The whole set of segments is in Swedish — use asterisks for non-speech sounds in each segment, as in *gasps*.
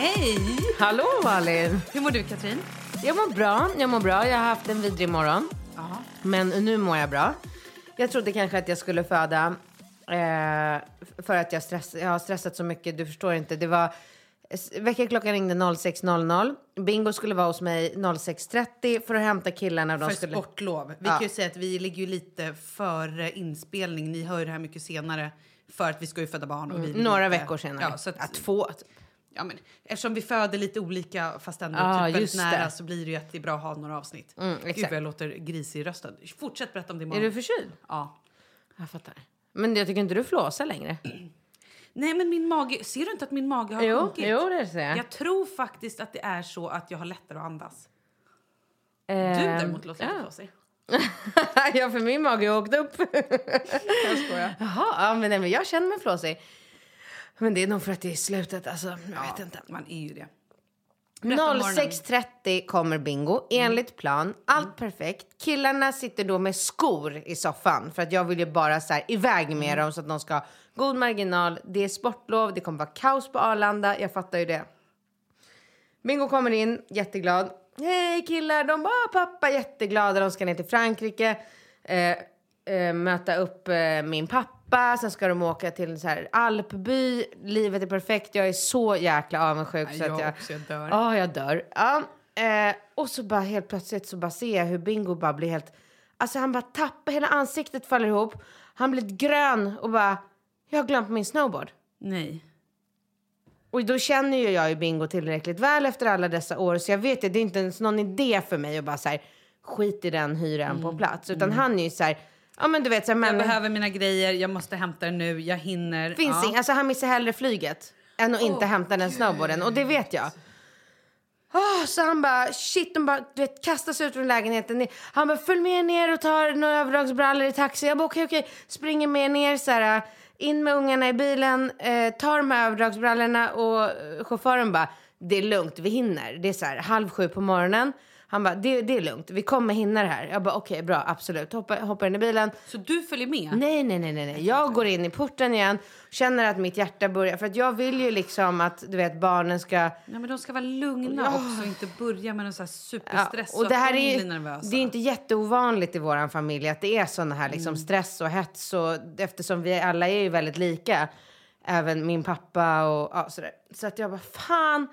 Hej! Hallå Malin! Hur mår du Katrin? Jag mår bra, jag mår bra. Jag har haft en vidrig morgon. Ja. Men nu mår jag bra. Jag trodde kanske att jag skulle föda eh, för att jag, stress, jag har stressat så mycket. Du förstår inte. Det var, väckarklockan ringde 06.00. Bingo skulle vara hos mig 06.30 för att hämta killarna. De För skulle... sportlov. Vi Ja. kan ju säga att vi ligger ju lite före inspelning. Ni hör ju det här mycket senare för att vi ska ju föda barn. Och vi Mm, Några lite- veckor senare. Ja, så att, ja, två. Ja, men, eftersom vi föder lite olika fast ändå Ja, typ väldigt nära det. så blir det ju att det är bra att ha några avsnitt. Mm, Gud exakt. vad jag låter grisig i rösten. Fortsätt berätta om din Är morgon. du förkyld? Ja. Jag fattar. Men jag tycker inte du flåsar längre. Nej men min mage, ser du inte att min mage har Jo, sjunkit? jo, det ser jag. Jag tror faktiskt att det är så att jag har lättare att andas. Du Ehm, däremot låter lite ja. flåsig. *laughs* ja, för min mage har åkt upp. *laughs* Jag skojar. Jaha, ja, men, nej, men jag känner mig flåsig. Men det är nog för att det är slutet. Alltså, jag vet inte. Man är ju det. Berätta om morgonen. 06.30 kommer bingo, enligt plan. Allt perfekt. Killarna sitter då med skor i soffan. För att jag vill ju bara så här, iväg med dem så att de ska ha god marginal. Det är sportlov, det kommer vara kaos på Arlanda. Jag fattar ju det. Bingo kommer in, jätteglad. Hej killar! De bara pappa, jätteglada. De ska ner till Frankrike. Eh, eh, möta upp eh, min pappa. Sen ska de åka till en så här alpby. Livet är perfekt. Jag är så jäkla avundsjuk. Ja, så jag att jag, också, jag dör. Ja, jag dör. Ja, eh, och så bara helt plötsligt så bara ser jag hur Bingo bara blir helt... Alltså han bara tappar, hela ansiktet faller ihop. Han blir grön och bara... jag har glömt min snowboard. Nej. Och då känner ju jag ju Bingo tillräckligt väl efter alla dessa år så jag vet att det är inte ens någon idé för mig att bara så här, skit i den, hyra en på plats. Utan han är ju så här, ja men du vet så här, Mm. Jag men, behöver mina grejer, jag måste hämta det nu, jag hinner. finns ja. ing- alltså han missar hellre flyget än att inte hämta den snowboarden och det vet jag. Åh, så han bara, shit, de bara, du vet, kastas ut från lägenheten. Han bara, följ med ner och tar några överdragsbrallor i taxi. Jag bara, okej, okej. Springer med ner så här, in med ungarna i bilen, eh, tar de här överdragsbrallorna och eh, chauffören bara, det är lugnt, vi hinner. Det är så här, halv sju på morgonen. Han bara, det, det är lugnt, vi kommer hinna det här. Jag bara, okej, bra, absolut. Hoppar, hoppar in i bilen. Så du följer med? Nej, nej, nej, nej, nej. Jag går in i porten igen, känner att mitt hjärta börjar... För att jag vill ju liksom att du vet, barnen ska... Ja, men de ska vara lugna också och inte börja med någon så här superstress och det här är, det är inte jätteovanligt i vår familj att det är såna här liksom stress och hets. Och, eftersom vi alla är ju väldigt lika, även min pappa och ja, sådär. Så att jag bara, fan!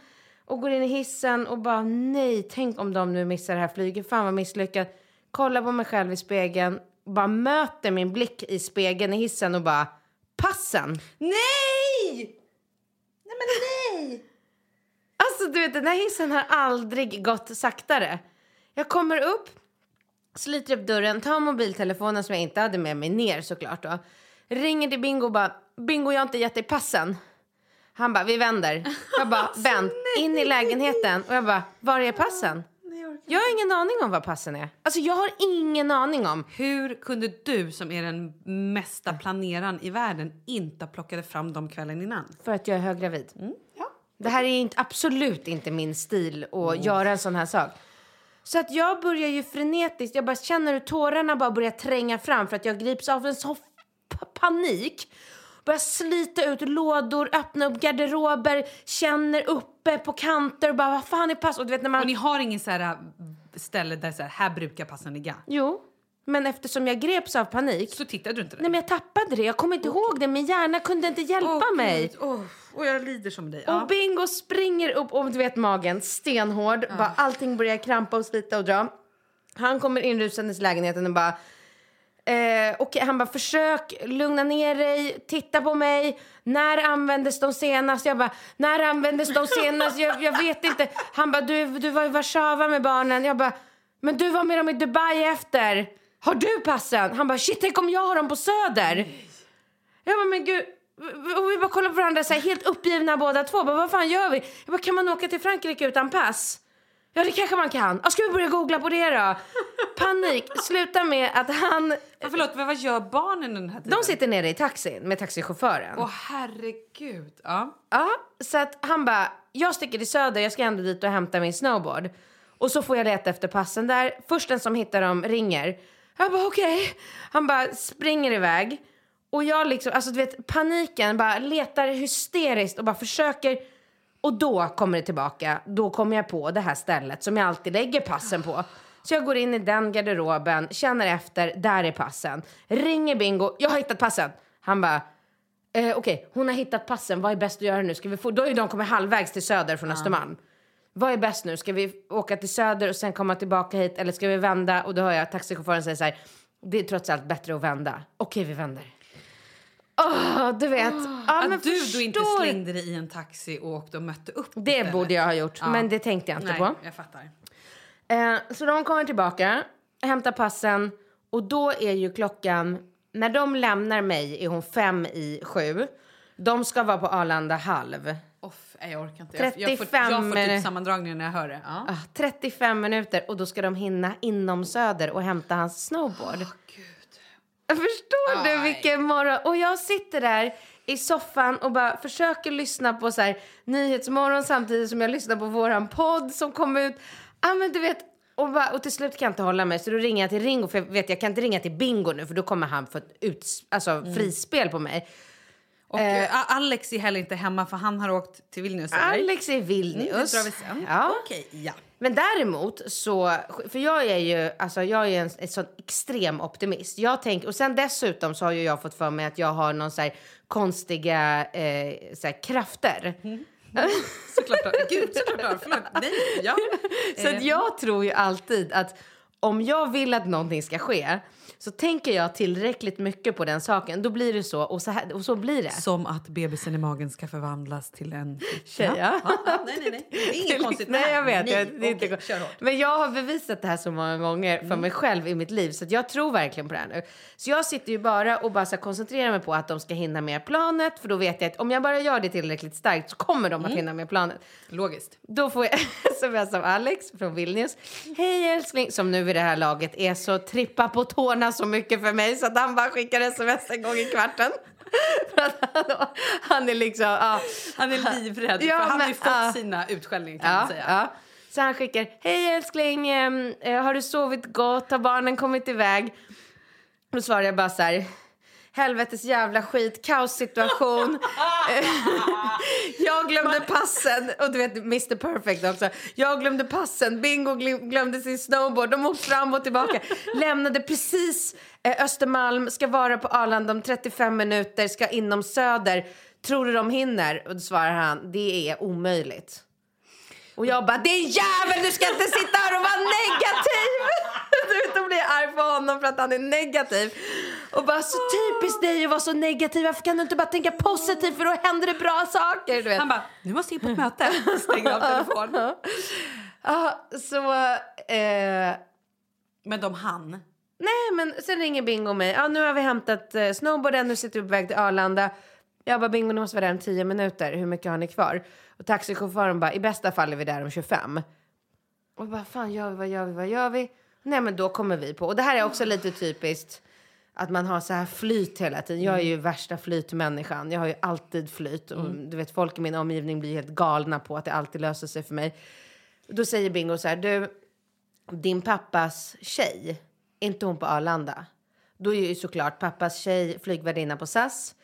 Och går in i hissen och bara, nej, tänk om de nu missar det här flyget. Fan vad misslyckat. Kollar på mig själv i spegeln, bara möter min blick i spegeln i hissen och bara, passen! Nej! Nej men nej! *laughs* Alltså du vet den här hissen har aldrig gått saktare. Jag kommer upp, sliter upp dörren, tar mobiltelefonen som jag inte hade med mig ner såklart då. Ringer till Bingo och bara, Bingo jag har inte gett dig passen. Han bara, vi vänder. Jag bara, *laughs* vänd. In i lägenheten. Och jag bara, var är passen? Jag har ingen aning om vad passen är. Alltså jag har ingen aning om. Hur kunde du som är den mesta planeraren i världen inte plockade fram dem kvällen innan? För att jag är höggravid. Det här är inte, absolut inte min stil att göra en sån här sak. Så att jag börjar ju frenetiskt, jag bara känner hur tårarna bara börjar tränga fram för att jag grips av en sån panik. Börjar slita ut lådor, öppna upp garderober, känner uppe på kanter och bara vad fan är pass? Och du vet när man... Och ni har ingen så här äh, ställe där så här, här brukar passen ligga? Jo, men eftersom jag greps av panik Så tittade du inte där? Nej men jag tappade det, jag kommer inte ihåg det. Min hjärna kunde inte hjälpa Åh, mig. Åh, och jag lider som dig. Ja. Och Bingo springer upp och du vet magen, stenhård. Bara, allting börjar krampa och slita och dra. Han kommer inrusandes i lägenheten och bara... Eh, och han bara försök lugna ner dig, titta på mig. När användes de senast? Jag bara, när användes de senast? Jag, jag vet inte. Han bara, du, du var i Warszawa med barnen. Jag bara, men du var med dem i Dubai efter. Har du passen? Han bara, shit tänk om jag har dem på Söder. Jag bara, men gud. Och vi bara kollar på varandra så här, helt uppgivna båda två. Bara, vad fan gör vi? Jag bara, kan man åka till Frankrike utan pass? Ja, det kanske man kan. Ska vi börja googla på det då? Panik. Sluta med att han... Ja, förlåt, men vad gör barnen den här tiden? De sitter nere i taxin med taxichauffören. Åh herregud. Ja. Ja, så att han bara, jag sticker till Söder, jag ska ändå dit och hämta min snowboard. Och så får jag leta efter passen där. Först den som hittar dem ringer. Jag bara okej. Han bara springer iväg. Och jag liksom, alltså du vet paniken, bara letar hysteriskt och bara försöker. Och då kommer det tillbaka. Då kommer jag på det här stället som jag alltid lägger passen på. Så jag går in i den garderoben, känner efter, där är passen. Ringer Bingo, jag har hittat passen. Han bara, Eh, Okej, hon har hittat passen. Vad är bäst att göra nu? Ska vi få... Då ju de kommit halvvägs till Söder från Östermalm. Vad är bäst nu? Ska vi åka till Söder och sen komma tillbaka hit? Eller ska vi vända? Och då hör jag taxichauffören säga så här. Det är trots allt bättre att vända. Okej, vi vänder. Åh, du vet. ja, men att du då inte slängde dig i en taxi och åkte och mötte upp Det istället. borde jag ha gjort, Ja. men det tänkte jag inte Nej, på. jag fattar. Eh, så de kommer tillbaka, hämtar passen och då är ju klockan... När de lämnar mig är hon fem i sju. De ska vara på Arlanda halv. Off, jag orkar inte. Jag, jag, får, 35 jag får typ sammandragningen när jag hör det. Ja. Ah, 35 minuter och då ska de hinna inom Söder och hämta hans snowboard. Förstår du vilken morgon? Och jag sitter där i soffan och bara försöker lyssna på så här Nyhetsmorgon samtidigt som jag lyssnar på våran podd som kom ut. Ja men du vet, och, bara, och till slut kan jag inte hålla mig så då ringer jag till Ringo för jag vet jag kan inte ringa till Bingo nu för då kommer han få ett ut, alltså, frispel på mig. Och eh, Alex är heller inte hemma för han har åkt till Vilnius. Alex är i Vilnius. Mm, vi. Ja. Okej, ja. Men däremot så, för jag är ju, alltså jag är en, en sån extrem optimist. Jag tänker, och sen dessutom så har jag fått för mig att jag har någon så här konstiga eh, så här krafter. *laughs* Såklart. du har. Gud, såklart. du har. Förlåt. Nej, ja. *laughs* Så att jag tror ju alltid att om jag vill att någonting ska ske så tänker jag tillräckligt mycket på den saken. Då blir det så och så, här, och så blir det. Som att bebisen i magen ska förvandlas till en Tjej, ja. Ja, nej, nej, nej. Det är inget konstigt med Nej, jag vet. Nej, det är inte, kör hårt. men jag har bevisat det här så många gånger Mm. för mig själv i mitt liv så att jag tror verkligen på det här nu. Så jag sitter ju bara och bara så koncentrerar mig på att de ska hinna med planet för då vet jag att om jag bara gör det tillräckligt starkt så kommer de att Mm. hinna med planet. Logiskt. Då får jag *laughs* sms av Alex från Vilnius. Hej älskling, som nu i det här laget är så trippa på tårna så mycket för mig så att han bara skickar sms en gång i kvarten. *laughs* Han, han är liksom, ja. Han är livrädd, Ja, för han har ju fått ja. sina utskällningar kan man säga. ja. Så han skickar, hej älskling, ehm, eh, har du sovit gott? Har barnen kommit iväg? Då svarar jag bara så här, helvetes jävla skit, kaossituation. *laughs* Jag glömde passen, och du vet Mr Perfect också. Jag glömde passen, Bingo gl- glömde sin snowboard, de åkte fram och tillbaka. Lämnade precis eh, Östermalm, ska vara på Arlanda om 35 minuter, ska inom Söder. Tror du de hinner? Och då svarar han, det är omöjligt. Och jag bara, din jävel du ska inte sitta här och vara negativ! *laughs* Då blir jag arg på honom för att han är negativ. Och bara, så typiskt dig att vara så negativ. Varför kan du inte bara tänka positivt för då händer det bra saker? Du vet. Han bara, nu måste jag på ett möte. *laughs* Stänger av telefonen. Ja, så... Eh, Men de hann. nej, men sen ringer Bingo mig. Ja, nu har vi hämtat eh, snowboarden, nu sitter vi på väg till Arlanda. Jag bara, Bingo, ni måste vara där om 10 minuter. Hur mycket har ni kvar? Och taxichauffören bara, i bästa fall är vi där om 25. Och jag bara, fan gör vi, vad gör vi, vad gör vi? Nej, men då kommer vi på. Och det här är också lite typiskt. Att man har så här flyt hela tiden. Jag är ju värsta flytmänniskan. Jag har ju alltid flyt. Och du vet, folk i min omgivning blir helt galna på att det alltid löser sig för mig. Då säger Bingo så här, du, din pappas tjej, är inte hon på Arlanda? Då är ju såklart pappas tjej flygvärdinna på SAS.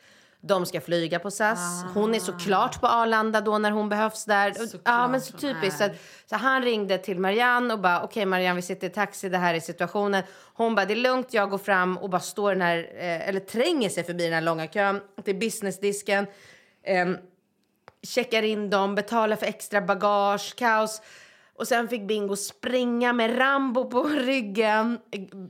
De ska flyga på SAS. Hon är såklart på Arlanda då när hon behövs där. ja, men så typiskt. Så, att, så han ringde till Marianne och bara, okej Marianne vi sitter i taxi, det här är situationen. Hon bara, det är lugnt, jag går fram och bara står den här, eh, eller tränger sig förbi den här långa kön till businessdisken. Ehm, checkar in dem, betalar för extra bagage, kaos. Och sen fick Bingo springa med Rambo på *laughs* ryggen.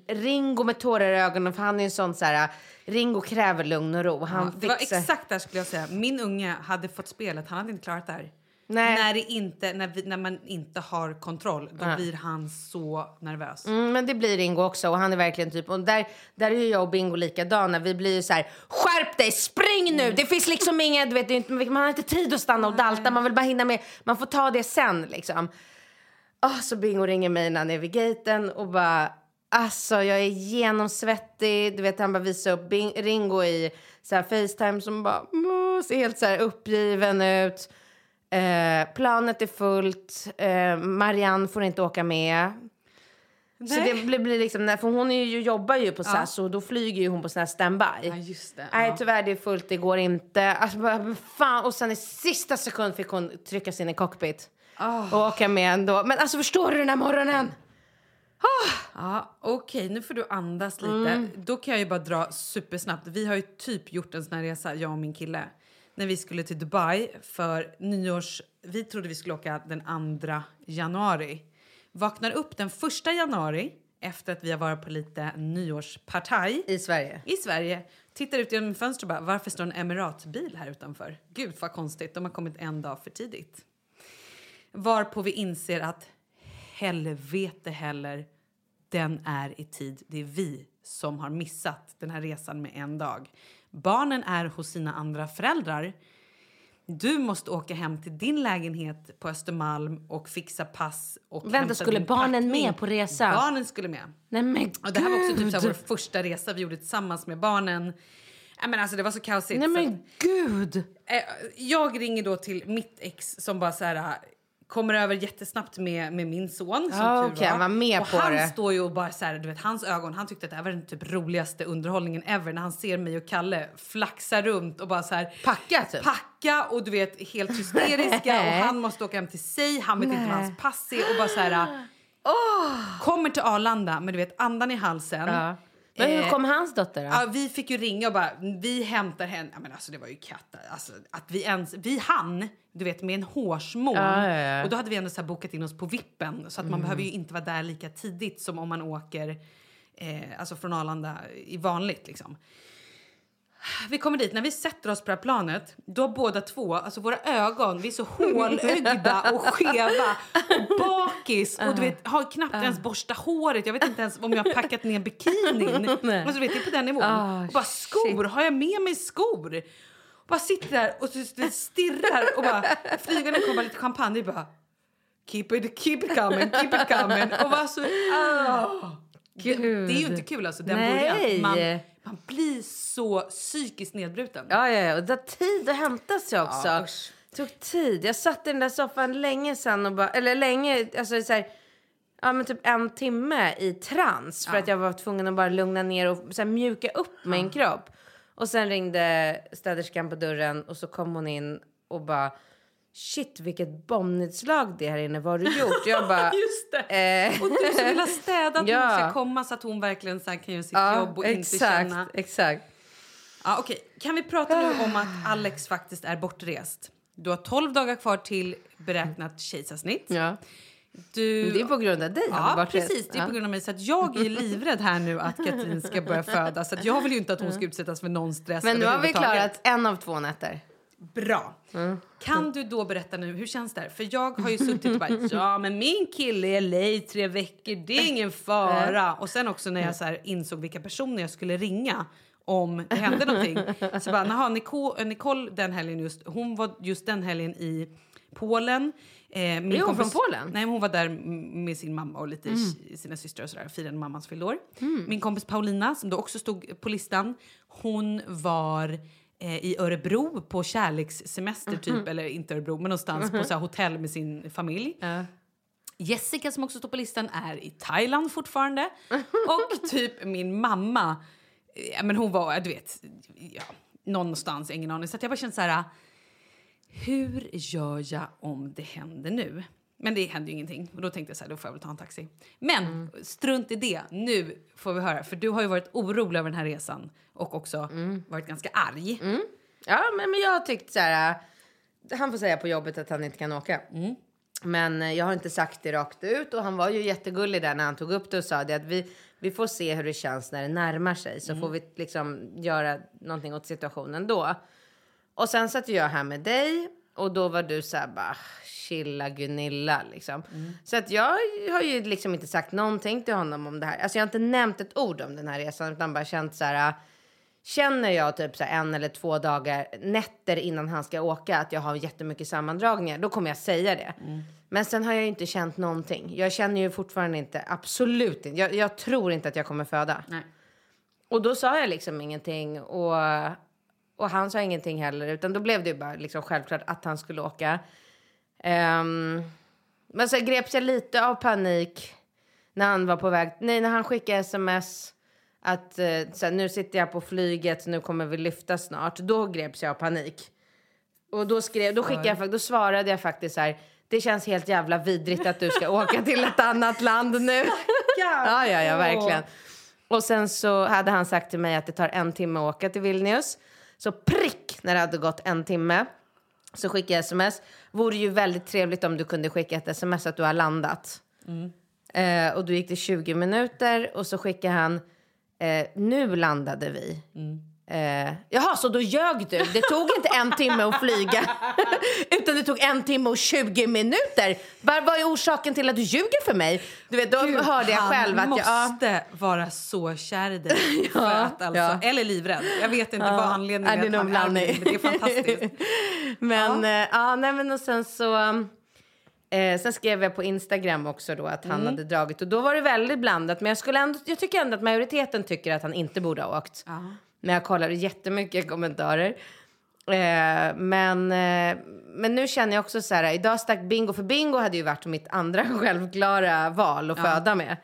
Ringo med tårar i ögonen, för han är en sån så här... Ringo kräver lugn och ro. Han Ja, det var fixar- exakt där skulle jag säga. Min unge hade fått spelet, han hade inte klarat det här. Nej. När, det inte, när, vi, när man inte har kontroll, då blir han så nervös. Mm, men det blir Ringo också och han är verkligen typ och där, där är jag och Bingo likadana. Vi blir ju så här, skärp dig, spring nu! Det finns liksom du vet, inte, man har inte tid att stanna och dalta, man vill bara hinna med, man får ta det sen liksom. Oh, så Bingo ringer mig när han är vid gaten och bara, alltså jag är genomsvettig, du vet han bara visar upp Bing, Ringo i så här Facetime som bara mm, ser helt så här uppgiven ut. Eh, planet är fullt, eh, Marianne får inte åka med. Så det blir, blir liksom, för hon är ju, jobbar ju på SAS och då flyger ju hon på sån här standby. Ja, just det. Nej Ja. tyvärr det är fullt, det går inte. Alltså, bara, fan. Och sen i sista sekund fick hon trycka sig in i cockpit. Och åka med ändå. Men alltså förstår du den här morgonen? Ja, Okej, nu får du andas lite. Mm. Då kan jag ju bara dra supersnabbt. Vi har ju typ gjort en sån här resa, jag och min kille. När vi skulle till Dubai för nyårs... Vi trodde vi skulle åka den 2 januari. Vaknar upp den 1 januari efter att vi har varit på lite nyårspartaj I Sverige. i Sverige. Tittar ut genom fönstret och bara, varför står en Emiratbil här utanför? Gud vad konstigt, de har kommit en dag för tidigt. Varpå vi inser att helvete heller, den är i tid. Det är vi som har missat den här resan med en dag. Barnen är hos sina andra föräldrar. Du måste åka hem till din lägenhet på Östermalm och fixa pass och Vänta, skulle barnen packning. med på resan? Barnen skulle med. Nej men Och det här var också typ så här, gud. vår första resa vi gjorde tillsammans med barnen. Ja, men alltså, det var så kaosigt. Nej så men gud. eh, jag ringer då till mitt ex som bara så här, kommer över jättesnabbt med, med min son. Som Ja, tur okej, han var och han det. står ju och bara så här, du vet hans ögon, han tyckte att det här var den typ roligaste underhållningen ever när han ser mig och Kalle flaxa runt och bara så här Packa, typ. Packa och du vet helt hysteriska och han måste åka hem till sig, han vet inte vad hans pass är och bara så här Kommer till Arlanda med du vet andan i halsen. Ja. Men hur Eh, kom hans dotter då? Ja, vi fick ju ringa och bara, vi hämtar henne. Ja, men alltså det var ju katta. Alltså, att vi ens, vi hann, du vet med en hårsmån. Ja, ja, ja. Och då hade vi ändå så bokat in oss på vippen. Så att man behöver ju inte vara där lika tidigt som om man åker eh, alltså från Arlanda i vanligt liksom. Vi kommer dit, när vi sätter oss på det här planet, då båda två, alltså våra ögon, vi är så hålögda och skeva och bakis och du vet, har knappt ens borstat håret. Jag vet inte ens om jag har packat ner bikinin. *laughs* alltså, du vet, det är på den nivån. Ah, och bara skor, har jag med mig skor? Och bara sitter där och stirrar och bara, flygande kommer lite champagne och bara keep it, keep it coming, keep it coming. Och bara så, ah. det, det är ju inte kul alltså, den Nej. början. Man, man blir så psykiskt nedbruten. Ja, ja, ja. Och det tar tid att hämta sig också. Ja, usch. tog tid. Jag satt i den där soffan länge sen och bara, eller länge, alltså så här, ja men typ en timme i trans för att jag var tvungen att bara lugna ner och så här, mjuka upp min kropp. Och sen ringde städerskan på dörren och så kom hon in och bara shit vilket bombnedslag det är här inne, vad har du gjort? Jag bara, *laughs* Just det. eh, Och du som vill ha städat *laughs* Ja. hon ska komma så att hon verkligen så kan göra sitt ja, jobb och inte exakt, känna... exakt. Ja, okej. Kan vi prata nu om att Alex faktiskt är bortrest? Du har 12 dagar kvar till beräknat kejsarsnitt. Ja. Du... Det är på grund av dig Ja, precis. Det är Ja. på grund av mig. Så att jag är livrädd här nu att Katrin ska börja föda. Så att jag vill ju inte att hon ska utsättas för någon stress Men nu har vi klarat en av två nätter. Bra. Kan du då berätta nu, hur känns det? här? För jag har ju suttit och bara, *laughs* ja men min kille är LA i tre veckor, det är ingen *laughs* fara. Och sen också när jag så insåg vilka personer jag skulle ringa om det hände någonting. Så bara, naha, Nicole, Nicole den helgen just, hon var just den helgen i Polen. Eh, min Är hon från Polen? Nej, hon var där med sin mamma och lite ki- sina systrar och sådär. Firade mammans fyllda år. Min kompis Paulina, som då också stod på listan, hon var eh, i Örebro på kärlekssemester typ, eller inte Örebro, men någonstans på så här, hotell med sin familj. Jessica som också står på listan är i Thailand fortfarande. *laughs* Och typ min mamma, eh, men hon var, du vet, ja, någonstans, ingen aning. Så jag bara kände så här, hur gör jag om det händer nu? Men det hände ju ingenting. Och då tänkte jag så här, då får jag väl ta en taxi. Men strunt i det. Nu får vi höra. För du har ju varit orolig över den här resan. Och också varit ganska arg. Ja, men, men jag har tyckt så här... äh, Han får säga på jobbet att han inte kan åka. Men eh, jag har inte sagt det rakt ut. Och han var ju jättegullig där när han tog upp det och sa det att vi, vi får se hur det känns när det närmar sig. Så får vi liksom göra någonting åt situationen då. Och sen satt jag här med dig och då var du så här bara chilla Gunilla liksom. Så att jag har ju liksom inte sagt någonting till honom om det här. Alltså jag har inte nämnt ett ord om den här resan utan bara känt så här. Känner jag typ så här en eller två dagar, nätter innan han ska åka, att jag har jättemycket sammandragningar, då kommer jag säga det. Men sen har jag ju inte känt någonting. Jag känner ju fortfarande inte, absolut inte. Jag, jag tror inte att jag kommer föda. Nej. Och då sa jag liksom ingenting och, och han sa ingenting heller. Utan då blev det ju bara liksom självklart att han skulle åka. Ehm, men så greps jag lite av panik när han var på väg, nej när han skickade sms att eh, så här, nu sitter jag på flyget, nu kommer vi lyfta snart. Då greps jag av panik. Och då, skrev, då, skickade jag, då svarade jag faktiskt så här, det känns helt jävla vidrigt att du ska *laughs* åka till ett annat land nu. ja, ja, ja, verkligen. Och sen så hade han sagt till mig att det tar en timme att åka till Vilnius. Så prick när det hade gått en timme så skickade jag sms. Vore ju väldigt trevligt om du kunde skicka ett sms att du har landat. Eh, och då gick det 20 minuter och så skickade han eh, nu landade vi. Mm. Eh, jaha, så då ljög du? Det tog inte en timme att flyga *laughs* utan det tog en timme och 20 minuter. Vad, är orsaken till att du ljuger för mig? Du vet, då hörde jag själv att han jag... Ja, måste vara så kär i dig. för *laughs* att alltså, ja. Eller livrädd. Jag vet inte vad anledningen Ja, det är att han det, men det är fantastiskt. *laughs* Men ja, ja nej, men och sen så... Eh, sen skrev jag på Instagram också då att han Mm. hade dragit och då var det väldigt blandat. Men jag, skulle ändå, jag tycker ändå att majoriteten tycker att han inte borde ha åkt. Men jag kollade jättemycket kommentarer. Eh, men, eh, men nu känner jag också så här, idag stack Bingo, för Bingo hade ju varit mitt andra *laughs* självklara val att föda med.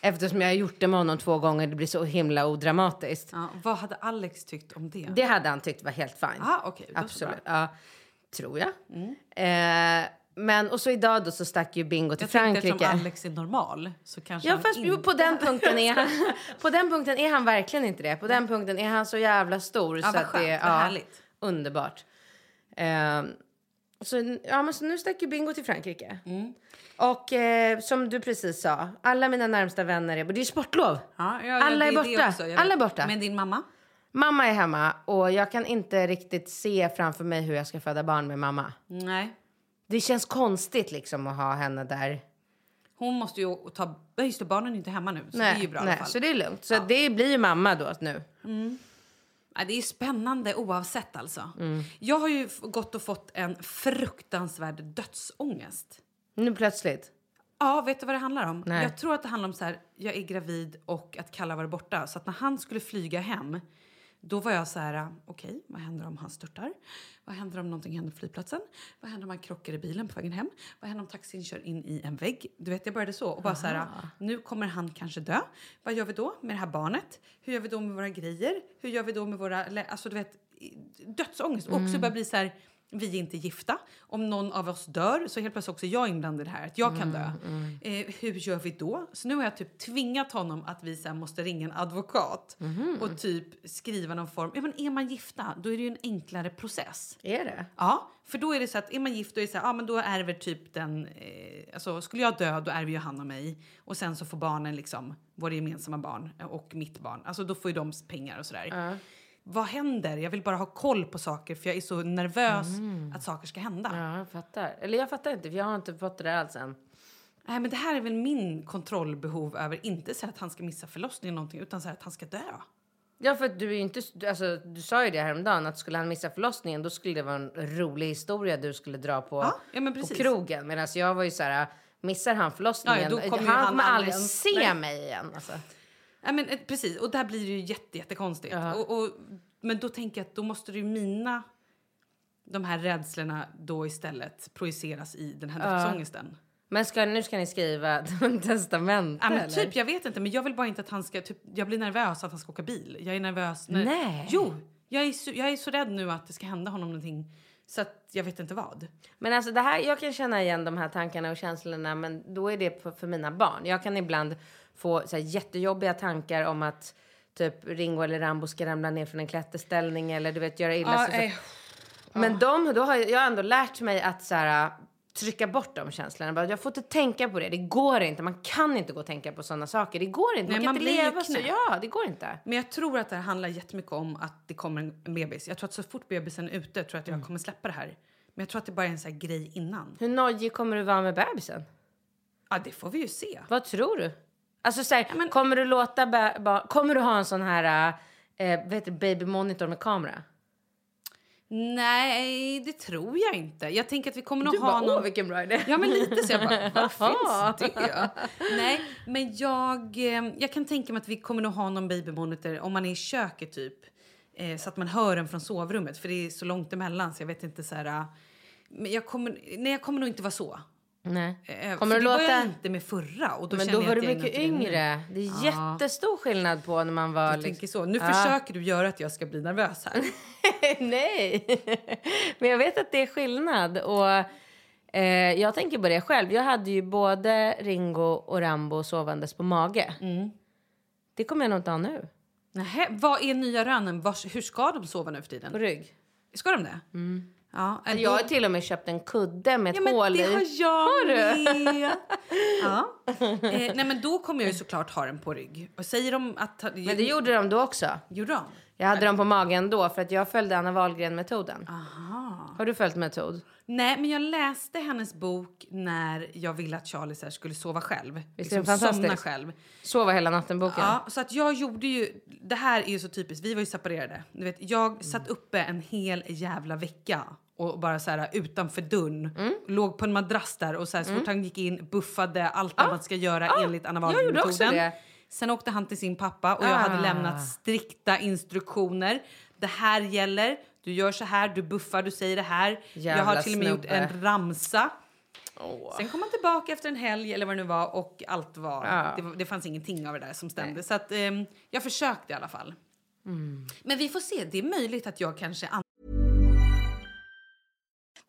Eftersom jag har gjort det med honom två gånger, det blir så himla odramatiskt. Ja, vad hade Alex tyckt om det? Det hade han tyckt var helt fine. Ah, så Absolut. Mm. Ja, tror jag. Eh, men, och så idag då så stack ju Bingo till Jag tänkte Frankrike. Alex är normal så kanske Ja, fast inte... på den punkten är *laughs* han, på den punkten är han verkligen inte det. På den punkten är han så jävla stor. Ja, så vad att det, skönt, vad härligt. Underbart. Ehm, så, ja, men så nu stack ju Bingo till Frankrike. Och eh, som du precis sa, alla mina närmsta vänner är... Det är sportlov. Ja, ja, ja, Alla är det det borta. också, Alla är borta. Men din mamma? Mamma är hemma och jag kan inte riktigt se framför mig hur jag ska föda barn med mamma. Nej. Det känns konstigt liksom att ha henne där. Hon måste ju ta... Nej, Just det, barnen är inte hemma nu. Så det är ju bra i nej, alla fall. så det är lugnt. Så det blir ju mamma då nu. Ja, det är spännande oavsett alltså. Mm. Jag har ju gått och fått en fruktansvärd dödsångest. Nu plötsligt. Ja, vet du vad det handlar om? Nej. Jag tror att det handlar om så här, jag är gravid och att Kalle var borta. Så att när han skulle flyga hem, då var jag så här, okej, vad händer om han störtar? Vad händer om någonting händer på flygplatsen? Vad händer om han krockar i bilen på vägen hem? Vad händer om taxin kör in i en vägg? Du vet, jag började så. Och bara så här, nu kommer han kanske dö. Vad gör vi då med det här barnet? Hur gör vi då med våra grejer? Hur gör vi då med våra... Alltså, du vet, dödsångest. Och också börja bli så här, vi är inte gifta. Om någon av oss dör så helt plötsligt också jag inblandad i det här. Att jag kan dö. Eh, hur gör vi då? Så nu har jag typ tvingat honom att vi sen måste ringa en advokat och typ skriva någon form. Ja, men är man gifta, då är det ju en enklare process. Är det? Ja, för då är det så att är man gift då är det så här, ja men då ärver typ den, eh, alltså skulle jag dö då ärver ju han och mig och sen så får barnen liksom, våra gemensamma barn och mitt barn, alltså då får ju de pengar och sådär. Vad händer? Jag vill bara ha koll på saker för jag är så nervös att saker ska hända. Ja, jag fattar. Eller jag fattar inte, för jag har inte fått det där alls än. Nej men det här är väl min kontrollbehov över, inte så att han ska missa förlossningen eller någonting utan så att han ska dö. Ja, för du är inte... Alltså, du sa ju det häromdagen att skulle han missa förlossningen då skulle det vara en rolig historia du skulle dra på, Ja, ja, men på krogen. Medan jag var ju så här, missar han förlossningen, Ja, han kommer aldrig se Nej. mig igen. Alltså. Ja, men, eh, precis, och där blir det ju jätte, jättekonstigt. Och, och, men då tänker jag att då måste det ju mina de här rädslorna då istället projiceras i den här dödsångesten. Men ska, nu ska ni skriva *laughs* testamente Ja, men eller? typ, jag vet inte, men jag vill bara inte att han ska... Typ, jag blir nervös att han ska åka bil. Jag är nervös när... Nej. Jo! Jag är, så, jag är så rädd nu att det ska hända honom någonting så att jag vet inte vad. Men alltså det här, jag kan känna igen de här tankarna och känslorna men då är det för mina barn. Jag kan ibland få så här, jättejobbiga tankar om att typ Ringo eller Rambo ska ramla ner från en klätterställning eller du vet göra illa sig. så- Men de, då har jag, jag har ändå lärt mig att så här, trycka bort de känslorna. Bara, Jag får inte tänka på det. Det går inte. Man kan inte gå och tänka på sådana saker. Det går inte. Nej, man kan man inte leva så. Ja, det går inte. Men jag tror att det här handlar jättemycket om att det kommer en bebis. Jag tror att så fort bebisen är ute tror jag att jag kommer släppa det här. Men jag tror att det bara är en sån grej innan. Hur nojig kommer du vara med bebisen? Ja, det får vi ju se. Vad tror du? Alltså så här, men- kommer du låta ba- ba- kommer du ha en sån här eh, vad heter det, baby monitor med kamera? Nej, det tror jag inte. Jag tänker att vi kommer nog Du ha bara, någon... åh vilken bra idé. Ja, men lite så. Jag bara, *laughs* vad finns det? Nej, men jag, eh, jag kan tänka mig att vi kommer nog ha någon babymonitor om man är i köket typ. Eh, så att man hör den från sovrummet, för det är så långt emellan så jag vet inte så här... eh, Men jag kommer, nej, jag kommer nog inte vara så. Nej. Eh, Kommer för du det var jag låta... inte med förra. Och då Men då var du mycket yngre. Det är Ja. jättestor skillnad på när man var... Jag liksom- tänker så. Nu Ja. försöker du göra att jag ska bli nervös här. *laughs* Nej, *laughs* men jag vet att det är skillnad. Och eh, Jag tänker på det själv. Jag hade ju både Ringo och Rambo sovandes på mage. Mm. Det kommer jag nog inte ha nu. Nähä, vad är nya rönen? Vars, hur ska de sova nu för tiden? På rygg. Ska de det? Ja, äh, Jag har till och med köpt en kudde med ett Ja, men hål det i. har jag Har du? med. ja. *laughs* eh, nej, men då kommer jag ju såklart ha den på rygg. Och säger de att... Men det gjorde de då också. Gjorde de? Jag hade dem på magen då för att jag följde Anna Wahlgren-metoden. Har du följt metod? Nej, men jag läste hennes bok när jag ville att Charlie så här skulle sova själv. Visst är den somna fantastisk? själv. Sova hela natten-boken. Ja, så att jag gjorde ju... Det här är ju så typiskt. Vi var ju separerade. Du vet, jag satt uppe en hel jävla vecka och bara så här utanför dörren. Mm. Låg på en madrass där och så, här, så fort han gick in buffade allt vad man ska göra enligt Anna jag gjorde också Wahlgren-metoden. det. Sen åkte han till sin pappa och jag Ah. hade lämnat strikta instruktioner. Det här gäller. Du gör så här, du buffar, du säger det här. jag Jävla har till och med gjort en ramsa. Sen kom han tillbaka efter en helg eller vad det nu var och allt var, Ja. det, var det fanns ingenting av det där som stämde. Så att, ehm, jag försökte i alla fall. Mm. Men vi får se, det är möjligt att jag kanske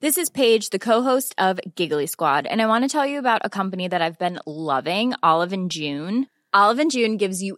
This is Paige, the co-host of Giggly Squad, and I want to tell you about a company that I've been loving, Olive and June. Olive and June gives you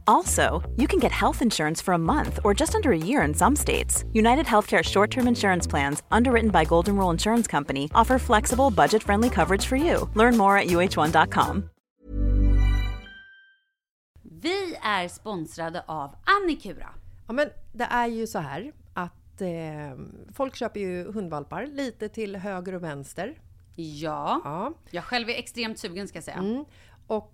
Also, you can get health insurance for a month or just under a year in some states. United Healthcare short term insurance plans, underwritten by Golden Rule Insurance Company, offer flexible, budget friendly coverage for you. Learn more at uh1.com. Vi är sponsrade av Annikura. Ja, men det är ju så här att eh, folk köper ju hundvalpar lite till höger och vänster. Ja. Ja. Jag själv är extremt sugen ska jag säga. Mm. Och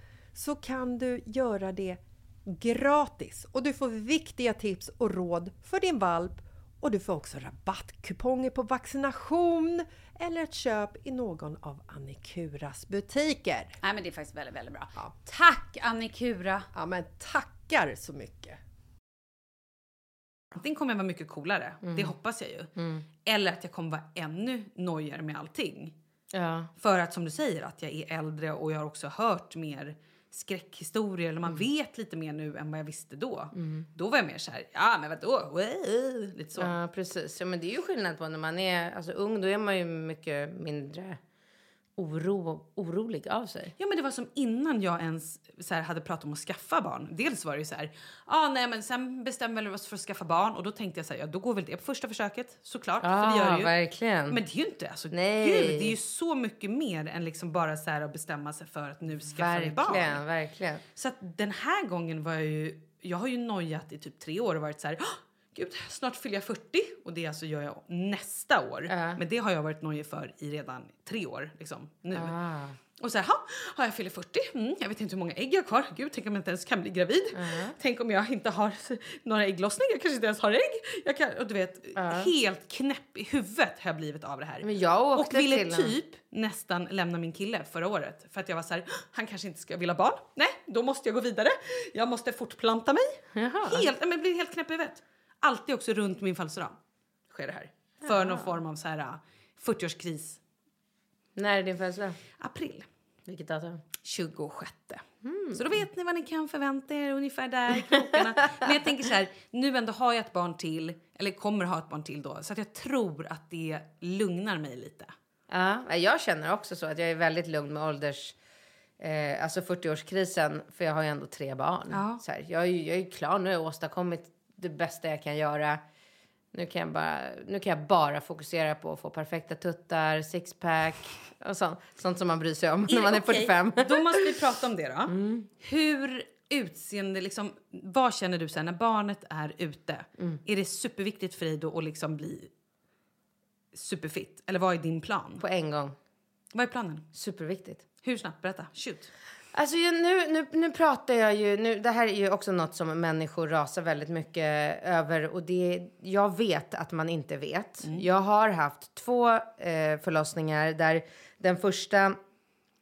så kan du göra det gratis och du får viktiga tips och råd för din valp och du får också rabattkuponger på vaccination eller ett köp i någon av Annikuras butiker. Nej men det är faktiskt väldigt, väldigt bra. Ja. Tack Annikura! Ja men tackar så mycket! Antingen kommer jag vara mycket coolare, det hoppas jag ju. Eller att jag kommer vara ännu nojigare med allting. Ja. För att som du säger att jag är äldre och jag har också hört mer skräckhistorier eller man vet lite mer nu än vad jag visste då. Då var jag mer så här, ja men vadå? Lite så. Ja, precis. Ja, men det är ju skillnad på när man är alltså, ung. Då är man ju mycket mindre oro, orolig av sig. Ja men det var som innan jag ens så här, hade pratat om att skaffa barn. Dels var det ju så här, ah, nej men sen bestämde vi oss för att skaffa barn och då tänkte jag så här, ja då går väl det på första försöket såklart. för det gör Ja, det ju. verkligen. Men det är ju inte, alltså Nej. gud, det är ju så mycket mer än liksom bara så här att bestämma sig för att nu skaffa vi barn. verkligen, verkligen. Så att den här gången var jag ju, jag har ju nojat i typ tre år och varit så här, "Åh, gud snart fyller jag 40 och det alltså gör jag nästa år. Men det har jag varit nojig för i redan tre år liksom nu. Ah. Och så här, "Ha, har jag fyller 40, mm, jag vet inte hur många ägg jag har kvar. Gud, tänk om jag inte ens kan bli gravid. Tänk om jag inte har några ägglossningar, jag kanske inte ens har ägg. Jag kan, och du vet, helt knäpp i huvudet har jag blivit av det här. Men jag och ville till typ nästan lämna min kille förra året för att jag var så här, han kanske inte ska vilja barn. Nej, då måste jag gå vidare. Jag måste fortplanta mig. Helt, nej, men blir helt knäpp i huvudet. Alltid också runt min födelsedag sker det här. För någon form av så här äh, 40-årskris. När är din födelsedag? April. Vilket datum? 26. Mm. Så då vet ni vad ni kan förvänta er ungefär där i krokarna. Men jag tänker så här, nu ändå har jag ett barn till, eller kommer ha ett barn till då, så att jag tror att det lugnar mig lite. Ja, jag känner också så att jag är väldigt lugn med ålders... Eh, alltså 40-årskrisen, för jag har ju ändå tre barn. Ja. Så här, jag, är, ju- jag är klar, nu har jag åstadkommit det bästa jag kan göra. Nu kan jag bara, nu kan jag bara fokusera på att få perfekta tuttar, sixpack och sånt, sånt som man bryr sig om när man är Okej, 45. Då måste vi prata om det då. Mm. Hur utseende, liksom, vad känner du sen när barnet är ute? Mm. Är det superviktigt för dig då att liksom bli superfit? Eller vad är din plan? På en gång. Vad är planen? Superviktigt. Hur snabbt? Berätta. Shoot. Alltså nu, nu, nu pratar jag ju, nu, det här är ju också något som människor rasar väldigt mycket över och det, jag vet att man inte vet. Jag har haft två eh, förlossningar där den första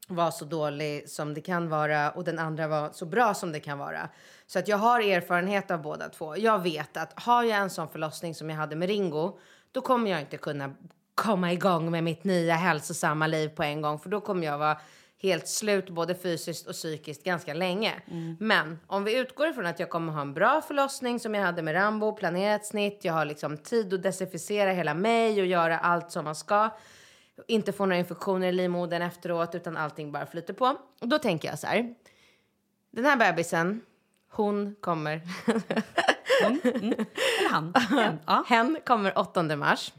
var så dålig som det kan vara och den andra var så bra som det kan vara. Så att jag har erfarenhet av båda två. Jag vet att har jag en sån förlossning som jag hade med Ringo, då kommer jag inte kunna komma igång med mitt nya hälsosamma liv på en gång, för då kommer jag vara helt slut både fysiskt och psykiskt ganska länge. Men om vi utgår ifrån att jag kommer ha en bra förlossning som jag hade med Rambo, planerat snitt, jag har liksom tid att desinficera hela mig och göra allt som man ska inte få några infektioner i livmodern efteråt utan allting bara flyter på. Och då tänker jag så här. Den här bebisen, hon kommer, Eller han. En. *laughs* Ja. hen kommer 8 mars.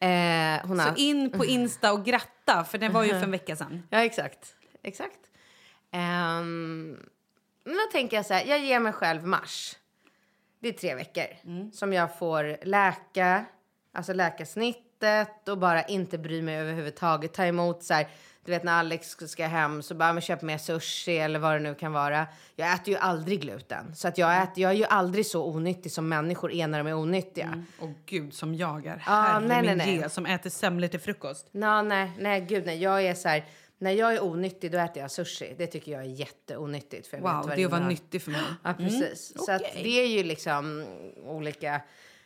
Eh, hon har, Så in på Insta och gratta, för det var ju för en vecka sedan. Ja, exakt. Exakt. Um, men då tänker jag så här, jag ger mig själv mars. Det är tre veckor som jag får läka, alltså läka snittet och bara inte bry mig överhuvudtaget. Ta emot så här, du vet när Alex ska hem så bara, men köp mer sushi eller vad det nu kan vara. Jag äter ju aldrig gluten. Så att jag, äter, jag är ju aldrig så onyttig som människor är när de är onyttiga. Och gud som jag är. Ja, Herre nej, nej, nej. ge, som äter semlor till frukost. Nå, nej, nej, gud nej. Jag är så här, när jag är onyttig då äter jag sushi. Det tycker jag är jätteonyttigt. För jag vet Wow, vad det var nyttigt för mig. Ja, precis. Så att okej. det är ju liksom olika.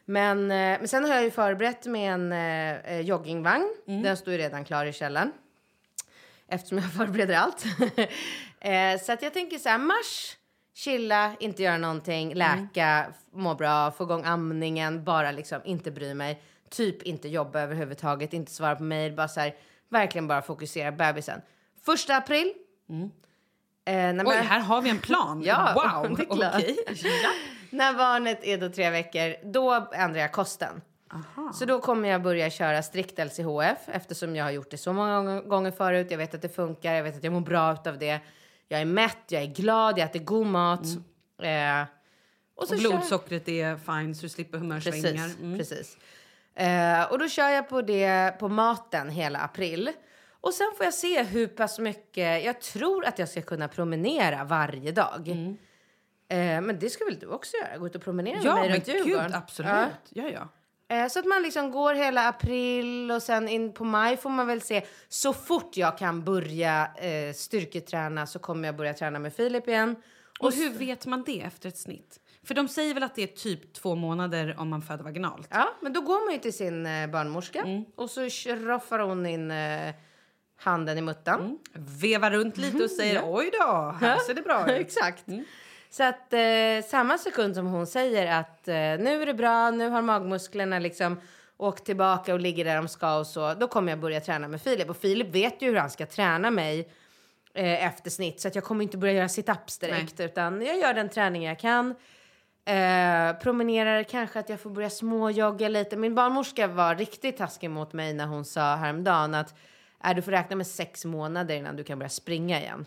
Men, eh, men sen har jag ju förberett med en eh, joggingvagn. Den står ju redan klar i källaren. Eftersom jag *laughs* förbereder allt. *laughs* eh, så att jag tänker så här, mars, chilla, inte göra någonting, läka, f- må bra, få igång amningen, bara liksom inte bry mig. Typ inte jobba överhuvudtaget, inte svara på mejl, bara så här, verkligen bara fokusera bebisen. Första april. Eh, när Oj, här har vi en plan. *laughs* Ja, wow. Okej. Ja. när barnet är då tre veckor, då ändrar jag kosten. Så då kommer jag börja köra strikt LCHF eftersom jag har gjort det så många gång- gånger förut. Jag vet att det funkar, jag vet att jag mår bra av det. Jag är mätt, jag är glad, jag äter god mat. Eh, och Och kör- blodsockret är fine så du slipper humörsvängningar. Precis, Mm. precis. Eh, och då kör jag på det på maten hela april. Och sen får jag se hur pass mycket, jag tror att jag ska kunna promenera varje dag. Eh, men det ska väl du också göra? Gå ut och promenera Ja, med mig men runt gud, Djurgården? absolut. Ja. Ja, ja. Eh, Så att man liksom går hela april och sen in på maj får man väl se. Så fort jag kan börja eh, styrketräna så kommer jag börja träna med Filip igen. Och hur vet man det efter ett snitt? För de säger väl att det är typ två månader om man föder vaginalt? Ja, men då går man ju till sin eh, barnmorska och så roffar hon in eh, handen i muttan. Vevar runt lite och *laughs* säger oj då, här *laughs* ser det bra ut. Exakt. Så att eh, samma sekund som hon säger att eh, nu är det bra, nu har magmusklerna liksom åkt tillbaka och ligger där de ska och så, då kommer jag börja träna med Filip. Och Filip vet ju hur han ska träna mig eh, efter snitt. Så att jag kommer inte börja göra sit-ups direkt, utan jag gör den träning jag kan. Eh, promenerar, kanske att jag får börja småjogga lite. Min barnmorska var riktigt taskig mot mig när hon sa häromdagen att äh, du får räkna med sex månader innan du kan börja springa igen.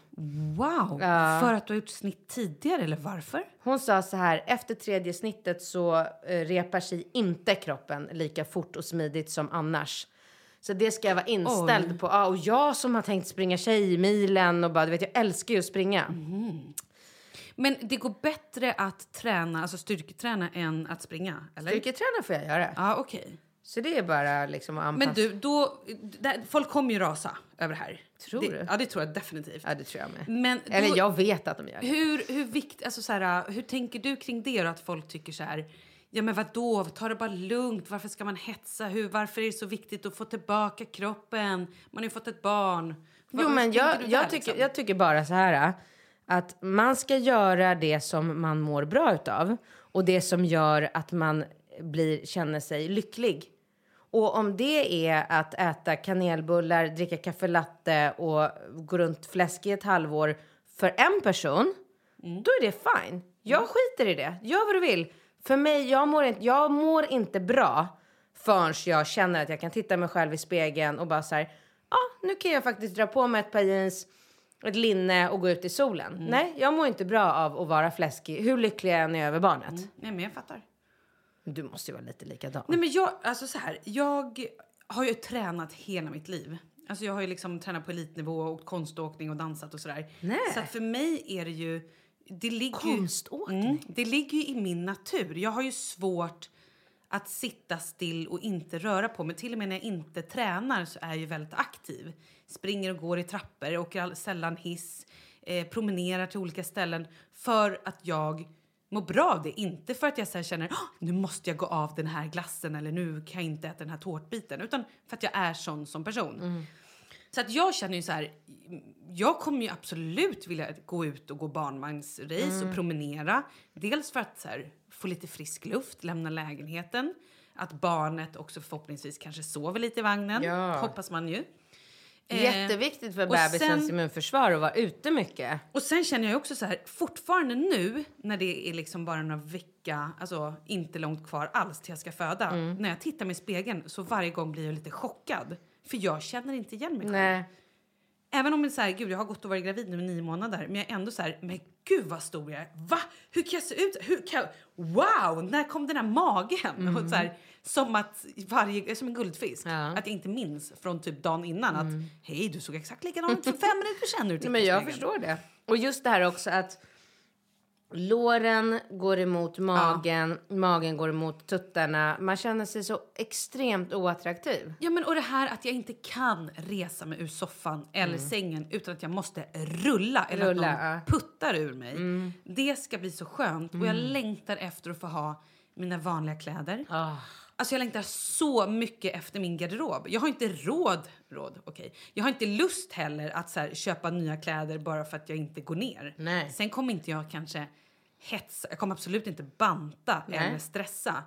Wow! För att du har gjort snitt tidigare eller varför? Hon sa så här, efter tredje snittet så eh, repar sig inte kroppen lika fort och smidigt som annars. Så det ska jag vara inställd på. Ja, och jag som har tänkt springa tjejmilen och bara, du vet, jag älskar ju att springa. Men det går bättre att träna, alltså styrketräna än att springa, eller? Styrketräna får jag göra. Ja, okej. Så det är bara liksom att anpassa. Men du, då, där, folk kommer ju rasa över det här. Tror det, du? Ja, det tror jag definitivt. Ja, det tror jag med. Men Eller då- jag vet att de gör det. Hur, hur, vikt, alltså så här, hur tänker du kring det då? Att folk tycker så här, ja men vadå, ta det bara lugnt, varför ska man hetsa? Hur, varför är det så viktigt att få tillbaka kroppen? Man har ju fått ett barn. Vad- Jo, men jag, du jag, där, tycker, liksom? jag tycker bara så här att man ska göra det som man mår bra utav och det som gör att man blir, känner sig lycklig. Och om det är att äta kanelbullar, dricka kaffe latte och gå runt fläsk i ett halvår för en person, då är det fine. Jag skiter i det. Gör vad du vill. För mig, jag mår inte, jag mår inte bra förrän jag känner att jag kan titta mig själv i spegeln och bara så här, ja, nu kan jag faktiskt dra på mig ett par jeans, ett linne och gå ut i solen. Nej, jag mår inte bra av att vara fläskig, hur lycklig jag än är över barnet. Nej, men jag fattar. Du måste ju vara lite likadan. Nej, men jag, alltså så här, jag har ju tränat hela mitt liv. Alltså jag har ju liksom tränat på elitnivå och konståkning och dansat och sådär. Nej. Så att för mig är det ju... Det ligger Konståkning? Ju, mm, det ligger ju i min natur. Jag har ju svårt att sitta still och inte röra på mig. Till och med när jag inte tränar så är jag ju väldigt aktiv. Springer och går i trappor, åker all- sällan hiss, eh, promenerar till olika ställen för att jag mår bra av det. Inte för att jag så känner "Åh, nu måste jag gå av den här glassen eller nu kan jag inte äta den här tårtbiten. Utan för att jag är sån som person. Så att jag känner ju så här, jag kommer ju absolut vilja gå ut och gå barnvagnsrace och promenera. Dels för att så här, få lite frisk luft, lämna lägenheten. Att barnet också förhoppningsvis kanske sover lite i vagnen. Ja. Hoppas man ju. Eh, Jätteviktigt för bebisens sen- immunförsvar att vara ute mycket. och sen känner jag också så här, fortfarande nu när det är liksom bara några vecka, alltså inte långt kvar alls till jag ska föda. Mm. När jag tittar mig i spegeln så varje gång blir jag lite chockad. För jag känner inte igen mig själv. Nej. Även om så här, gud, jag har gått och varit gravid nu i nio månader. Men jag är ändå så här, men gud vad stor jag är. Va? Hur kan jag se ut? Hur kan jag... Wow! När kom den här magen? Och så här, som att varje, som en guldfisk. Ja. Att jag inte minns från typ dagen innan att hej, du såg exakt likadan ut för fem minuter sedan. du Nej, men jag spegeln." förstår det. Och just det här också att låren går emot magen, magen går emot tuttarna. Man känner sig så extremt oattraktiv. Ja, men och det här att jag inte kan resa mig ur soffan eller sängen utan att jag måste rulla eller Rulla, att någon ja. puttar ur mig. Det ska bli så skönt och jag längtar efter att få ha mina vanliga kläder. Alltså jag längtar så mycket efter min garderob. Jag har inte råd, råd okej. Jag har inte lust heller att så här, köpa nya kläder bara för att jag inte går ner. Nej. Sen kommer inte jag kanske hetsa, jag kommer absolut inte banta Nej. eller stressa.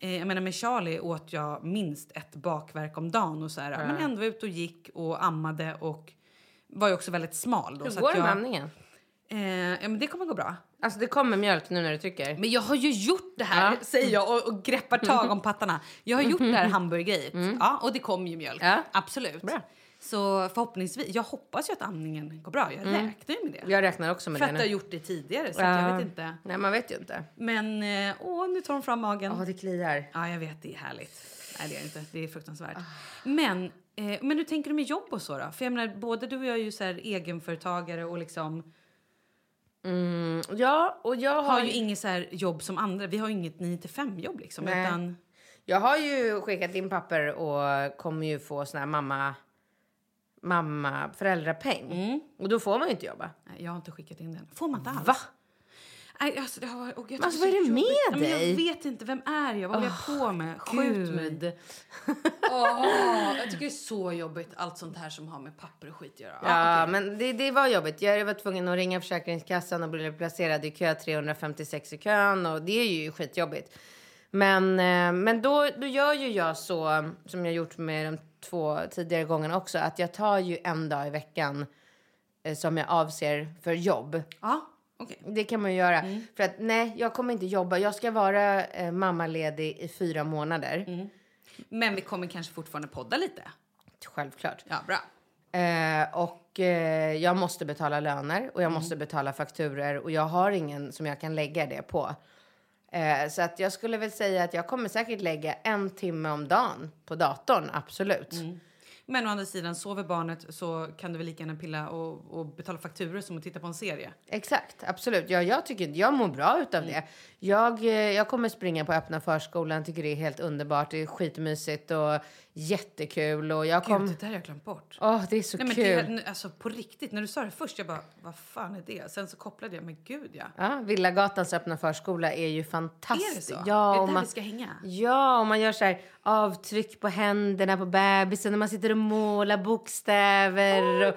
Eh, jag menar med Charlie åt jag minst ett bakverk om dagen och så här, men ändå ute och gick och ammade och var ju också väldigt smal då. Hur så går jag, amningen? eh, ja men det kommer gå bra. Alltså det kommer mjölk nu när du trycker. Men jag har ju gjort det här, Ja. säger jag och, och greppar tag om pattarna. Jag har gjort det här hamburgergrejet. Ja, och det kom ju mjölk. Ja. Absolut. Bra. Så förhoppningsvis, jag hoppas ju att amningen går bra. Jag räknar ju med det. Jag räknar också med För det att jag har nu. gjort det tidigare så att jag Ja. vet inte. Nej, man vet ju inte. Men eh, åh, nu tar de fram magen. Åh, det kliar. Ja, jag vet, det är härligt. Nej, det är inte. Det är fruktansvärt. Men, eh, men hur tänker du med jobb och så då? För jag menar, både du och jag är ju så här egenföretagare och liksom Mm, ja, och jag har, har ju inget så jobb som andra. Vi har ju inget 9 till 5 jobb liksom. Nej. Utan, jag har ju skickat in papper och kommer ju få sån här mamma, mamma föräldrapeng. Och då får man ju inte jobba. nej, jag har inte skickat in den. Får man inte alls? Va? Nej, alltså, det har, och jag alltså, vad är det så med jobbigt. Ja, men dig? Jag vet inte. Vem är jag? Vad håller jag på med? Skjut mig. *laughs* Åh, jag tycker det är så jobbigt. Allt sånt här som har med papper och skit att göra. Ja, okej. men det, det var jobbigt. Jag var tvungen att ringa Försäkringskassan och bli placerad i kö 356 i kön och det är ju skitjobbigt. Men, eh, men då, då gör ju jag så som jag gjort med de två tidigare gångerna också. Att jag tar ju en dag i veckan eh, som jag avser för jobb. Ja, okej. Det kan man ju göra. För att nej, jag kommer inte jobba. Jag ska vara eh, mammaledig i fyra månader. Men vi kommer kanske fortfarande podda lite. Självklart. Ja, bra. Eh, och eh, jag måste betala löner och jag måste betala fakturer och jag har ingen som jag kan lägga det på. Eh, så att jag skulle väl säga att jag kommer säkert lägga en timme om dagen på datorn, absolut. Men å andra sidan, sover barnet så kan du väl lika gärna pilla och, och betala fakturor som att titta på en serie. Exakt, absolut. Ja, jag tycker jag mår bra utav det. Jag, eh, jag kommer springa på öppna förskolan, tycker det är helt underbart. Det är skitmysigt och jättekul och jag Gud, kommer... det där har jag glömt bort. Åh, det är så Nej, men kul. det, alltså på riktigt, när du sa det först, jag bara, vad fan är det? Sen så kopplade jag, men gud ja. Ja, Villagatans öppna förskola är ju Är fantastiskt. det så? Ja, är det där man, vi ska hänga? Ja, och man gör så här avtryck på händerna på bebisen och man sitter och målar bokstäver. och,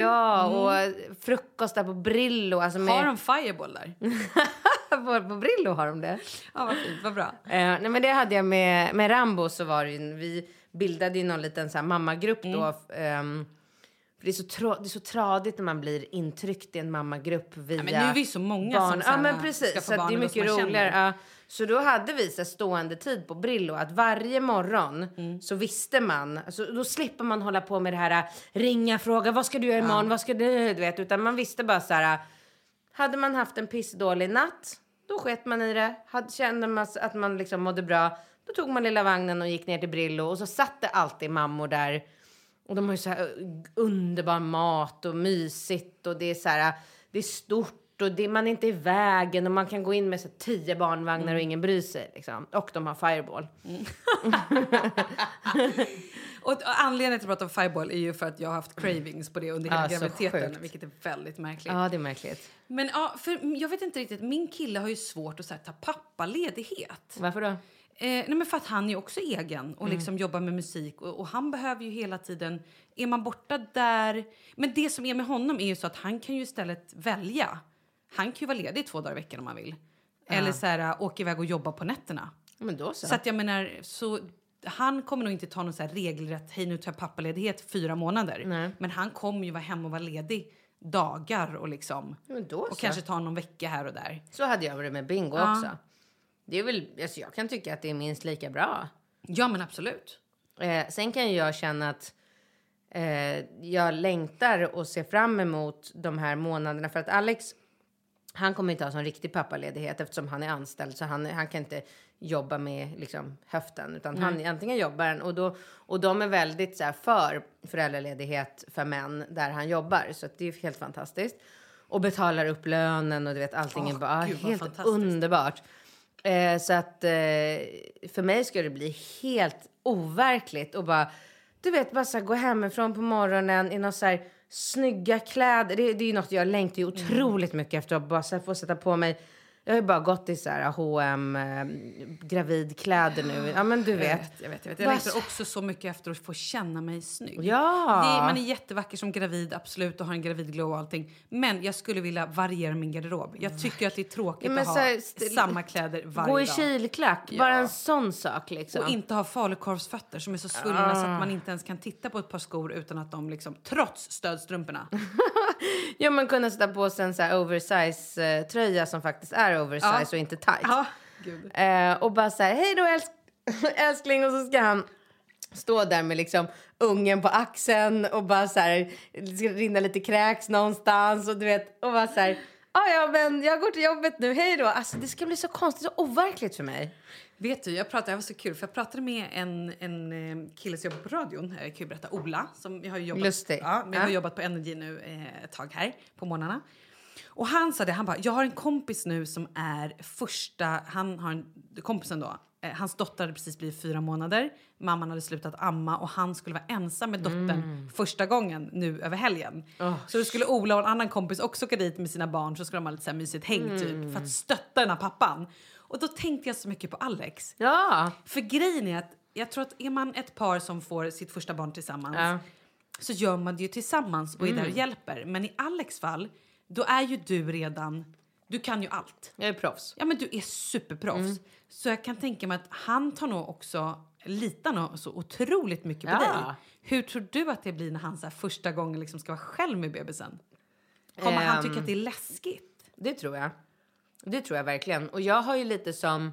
Ja, och frukost där på Brillo. Alltså med, Har de Fireball där? *laughs* på, på Brillo har de det. ja, vad fint, vad bra. Eh, nej, men det hade jag med, med Rambo så var det ju, vi bildade ju någon liten så här mammagrupp då. ehm, för det är, så tra, det är så tradigt när man blir intryckt i en mammagrupp via men nu är vi så många barn. som Ja men ska precis, få så barn det är mycket roligare. Ja. Så då hade vi så stående tid på Brillo att varje morgon Mm. så visste man, alltså, då slipper man hålla på med det här ringa, fråga vad ska du göra imorgon, vad ska du, du vet, utan man visste bara så här hade man haft en pissdålig natt, då sket man i det. Hade, kände man att man liksom mådde bra, då tog man lilla vagnen och gick ner till Brillo och så satt det alltid mammor där. Och de har ju så här uh, underbar mat och mysigt och det är så här, det är stort och det, man är inte i vägen och man kan gå in med så tio barnvagnar och ingen bryr sig. Liksom. Och de har Fireball. Och *laughs* och anledningen till att jag pratar om Fireball är ju för att jag har haft cravings på det under hela Ja, så graviditeten, vilket är väldigt märkligt. Ja, det är märkligt. Men ja, för jag vet inte riktigt, min kille har ju svårt att så här, ta pappaledighet. Varför då? Eh, nej men för att han är också egen och Mm. liksom jobbar med musik och, och han behöver ju hela tiden, är man borta där, men det som är med honom är ju så att han kan ju istället välja. Han kan ju vara ledig två dagar i veckan om han vill. Eller så här, åka iväg och jobba på nätterna. Ja, Men då så. Så att jag menar, så han kommer nog inte ta någon så regelrätt, hej nu tar jag pappaledighet fyra månader. Nej. Men han kommer ju vara hemma och vara ledig dagar och liksom. Och kanske ta någon vecka här och där. Så hade jag varit med Bingo Ja. också. Det är väl, alltså jag kan tycka att det är minst lika bra. Ja men absolut. Eh, sen kan jag känna att eh, jag längtar och ser fram emot de här månaderna för att Alex han kommer inte ha sån riktig pappaledighet eftersom han är anställd så han, han kan inte jobba med liksom, höften utan han antingen jobbar han och, då, och de är väldigt så här, för föräldraledighet för män där han jobbar så det är helt fantastiskt och betalar upp lönen och du vet allting är Åh, bara gud, helt underbart. Eh, så att eh, för mig ska det bli helt overkligt och bara du vet bara så här, gå hemifrån på morgonen i några så här snygga kläder. Det, det är ju något jag längtar ju otroligt mycket efter att bara så här, få sätta på mig. Jag har ju bara gått i så här H&M eh, gravidkläder nu. Ja men du Jag vet. vet, jag vet. Jag, vet. jag längtar så- också så mycket efter att få känna mig snygg. Ja. Det, man är jättevacker som gravid, absolut, och har en gravidglow och allting. Men jag skulle vilja variera min garderob. Jag tycker att det är tråkigt Ja, att ha här, samma kläder varje Gå i dag. kilklack. Bara en sån sak liksom. Och inte ha falukorvsfötter som är så svullna så att man inte ens kan titta på ett par skor utan att de liksom, trots stödstrumporna. *laughs* Ja men kunna sätta på sig en så här oversize eh, som faktiskt är oversize Ja. och inte tight. Ja. Eh, och bara så här, hej då älsk *laughs* älskling och så ska han stå där med liksom ungen på axeln och bara så här, det ska rinna lite kräks någonstans och du vet och bara så här, "Ah, ja men jag går till jobbet nu, hej då. Alltså det ska bli så konstigt och overkligt för mig. Vet du, jag pratade, det var så kul för jag pratade med en, en eh, kille som jobbar på radion, jag kan ju berätta, Ola, som jag har jobbat, Lustig. Ja, men jag har jobbat på Energy nu eh, ett tag här på morgnarna. Och han sa det, han bara, jag har en kompis nu som är första, han har en, kompisen då, eh, hans dotter hade precis blivit fyra månader, mamman hade slutat amma och han skulle vara ensam med dottern första gången nu över helgen. Så då skulle Ola och en annan kompis också åka dit med sina barn så skulle de ha lite så här mysigt häng typ för att stötta den här pappan. Och då tänkte jag så mycket på Alex. Ja, För grejen är att jag tror att är man ett par som får sitt första barn tillsammans Ja. så gör man det ju tillsammans och är där och hjälper. Men i Alex fall, då är ju du redan Du kan ju allt. Jag är proffs. Ja, men du är superproffs. Så jag kan tänka mig att han tar nog också, litar nog så otroligt mycket på Ja. dig. Hur tror du att det blir när han så första gången liksom ska vara själv med bebisen? Kommer han Ehm. tycka att det är läskigt? Det tror jag. Det tror jag verkligen. Och jag har ju lite som...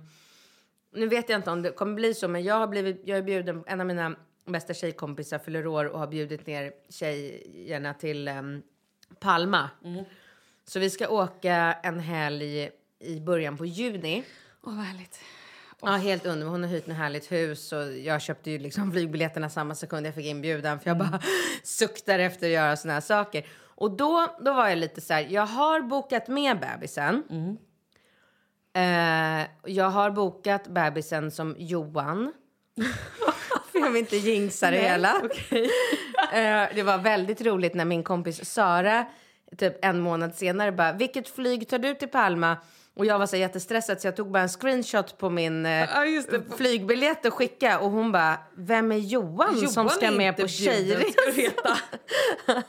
Nu vet jag inte om det kommer bli så, men jag har blivit... Jag är bjuden... En av mina bästa tjejkompisar fyller år och har bjudit ner tjejerna till um, Palma. Så vi ska åka en helg i början på juni. Åh, vad härligt. Ja, helt under. Hon har hyrt ett härligt hus och jag köpte ju liksom flygbiljetterna samma sekund jag fick inbjudan för jag bara *laughs* suktar efter att göra såna här saker. Och då, då var jag lite så här, jag har bokat med bebisen. Eh, jag har bokat bebisen som Johan. *laughs* för jag vill inte jinxa det hela. *laughs* Eh, det var väldigt roligt när min kompis Sara typ en månad senare bara, vilket flyg tar du till Palma? Och jag var så jättestressad så jag tog bara en screenshot på min eh, Ja, flygbiljett och skickade och hon bara, vem är Johan, som Johan ska är med på ska tjejresa? *laughs*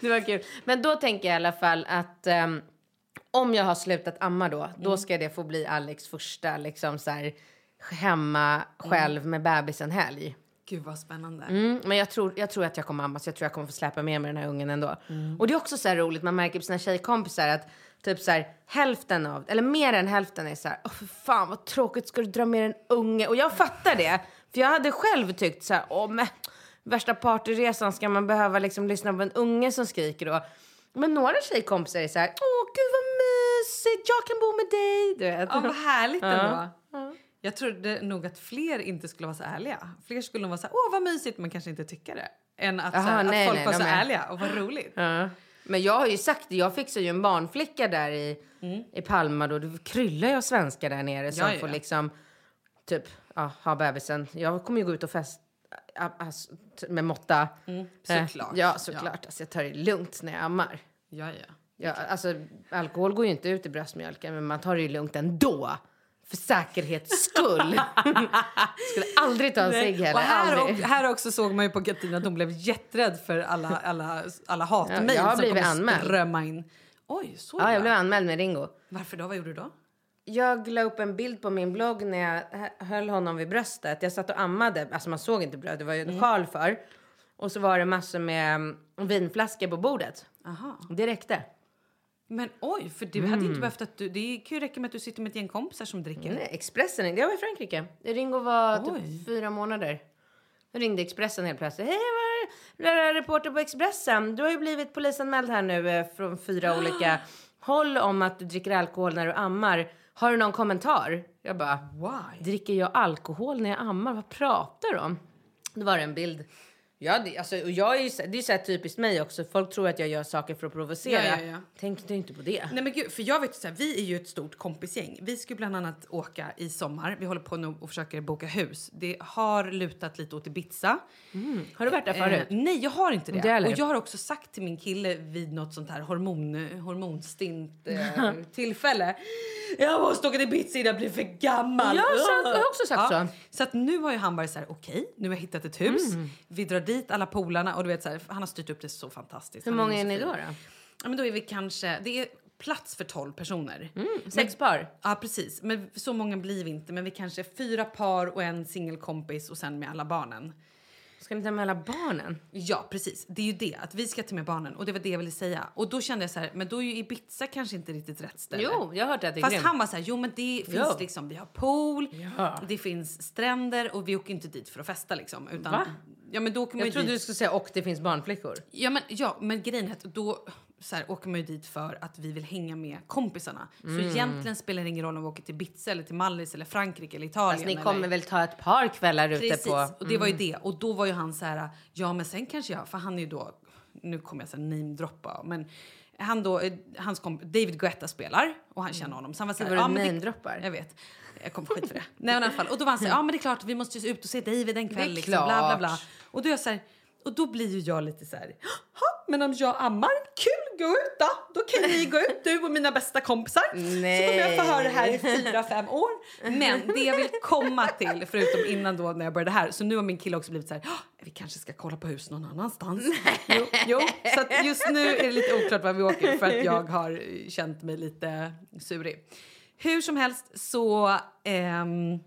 det var kul. Men då tänker jag i alla fall att ehm, om jag har slutat amma då, då ska det få bli Alex första liksom så här, hemma själv med bebisen helg. Gud vad spännande. Mm, men jag tror, jag tror att jag kommer amma så jag tror jag kommer få släppa med mig den här ungen ändå. Och det är också så roligt, man märker på sina tjejkompisar att typ så här, hälften av, eller mer än hälften är så här, åh för fan vad tråkigt, ska du dra med en unge? Och jag fattar det, för jag hade själv tyckt så här, åh men värsta partyresan ska man behöva liksom lyssna på en unge som skriker då. Men några tjejkompisar är så här, åh gud vad mysigt, jag kan bo med dig, du vet. Ja, vad härligt ändå. Jag trodde nog att fler inte skulle vara så ärliga. Fler skulle nog vara så här, åh vad mysigt, men kanske inte tycka det. Än att, så Jaha, här, nej, att folk nej, var så är- ärliga och vad roligt. Ja. Men jag har ju sagt jag fixar ju en barnflicka där i, i Palma då. Det kryllar ju av svenskar där nere som Ja, ja, får ja. liksom typ ja, ha bebisen. Jag kommer ju gå ut och fest a- t- med måtta. Mm, Eh, såklart. Ja, såklart. Alltså, jag tar det lugnt när jag ammar. Ja, ja. Ja, alltså, alkohol går ju inte ut i bröstmjölken, men man tar det ju lugnt ändå. För säkerhets skull. *laughs* Skulle aldrig ta en cigg heller. Här, och, här också såg man ju på Katina att hon blev jätterädd för alla, alla, alla hatmejl Ja, som kommer anmäld. strömma in. Oj, så Ja, jag blev anmäld med Ringo. Varför då? Vad gjorde du då? Jag la upp en bild på min blogg när jag hö- höll honom vid bröstet. Jag satt och ammade, alltså man såg inte bröd, det var ju en sjal för. Och så var det massor med mm, vinflaskor på bordet. Aha. Det räckte. Men oj, för du hade inte behövt att du... Det kan ju räcka med att du sitter med ett gäng kompisar som dricker. Nej, Expressen, det var i Frankrike. Ringo var Oj. typ fyra månader. Då ringde Expressen helt plötsligt. Hej, det? reporter på Expressen. Du har ju blivit polisanmäld här nu eh, från fyra *gasps* olika håll om att du dricker alkohol när du ammar. Har du någon kommentar? Jag bara, Why? Dricker jag alkohol när jag ammar? Vad pratar du om? Då var det en bild. Ja, det, alltså, och jag är ju, det är så här typiskt mig också. Folk tror att jag gör saker för att provocera. Ja, ja, ja. Tänk du inte på det. Nej men gud, för jag vet så här, vi är ju ett stort kompisgäng. Vi ska bland annat åka i sommar. Vi håller på nu och försöker boka hus. Det har lutat lite åt Ibiza. Har du varit där förut? Eh, nej, jag har inte det. Heller. och jag har också sagt till min kille vid något sånt här hormon, hormonstint eh, *laughs* tillfälle. Jag måste åka till Ibiza innan jag blir för gammal. Ja, sant. Jag har också sagt så. Så att nu har ju han varit så här, okej, nu har jag hittat ett hus. Mm. Vi drar dit alla polarna och du vet så här, han har styrt upp det så fantastiskt. Hur Han många är så ni då? då? Ja, men då är vi kanske, det är plats för 12 personer. Sex par? Ja, precis. Men så många blir vi inte. Men vi kanske är fyra par och en singelkompis och sen med alla barnen. Ska ni ta med alla barnen? Ja, precis. Det är ju det. Att vi ska ta med barnen. Och det var det jag ville säga. Och då kände jag så här, men då är ju Ibiza kanske inte riktigt rätt ställe. Jo, jag har hört att det är Fast grymt. han var så här, jo men det finns Ja. liksom, vi har pool, Ja. det finns stränder och vi åker inte dit för att festa liksom. Utan, Va? Ja men då åker man Jag trodde dit. du skulle säga och det finns barnflickor. Ja men, ja, men grejen är att då så här, åker man ju dit för att vi vill hänga med kompisarna. Så Mm. egentligen spelar det ingen roll om vi åker till Ibiza eller till Mallis eller Frankrike eller Italien. Fast ni eller... kommer väl ta ett par kvällar ute Precis, på... Mm. och det var ju det. Och då var ju han så här, ja men sen kanske jag, för han är ju då, nu kommer jag så här namedroppa, men han då, eh, hans komp- David Guetta spelar och han känner honom. Så han var så här, Gud, vad ja, men det-. Jag vet. Jag kommer få skit för det. Nej men i alla fall. Och då var han så här, ja men det är klart vi måste ju ut och se David en kväll. är Liksom, bla, bla, bla. Och då är så här, och då blir ju jag lite så här, "Ha, men om jag ammar, kul, gå ut då. Då kan ni gå ut, du och mina bästa kompisar. Nej. Så kommer jag få höra det här i fyra, fem år. Men det jag vill komma till, förutom innan då när jag började här, så nu har min kille också blivit så här, "Ah, vi kanske ska kolla på hus någon annanstans. Jo, jo, så just nu är det lite oklart var vi åker för att jag har känt mig lite surig. Hur som helst så ehm,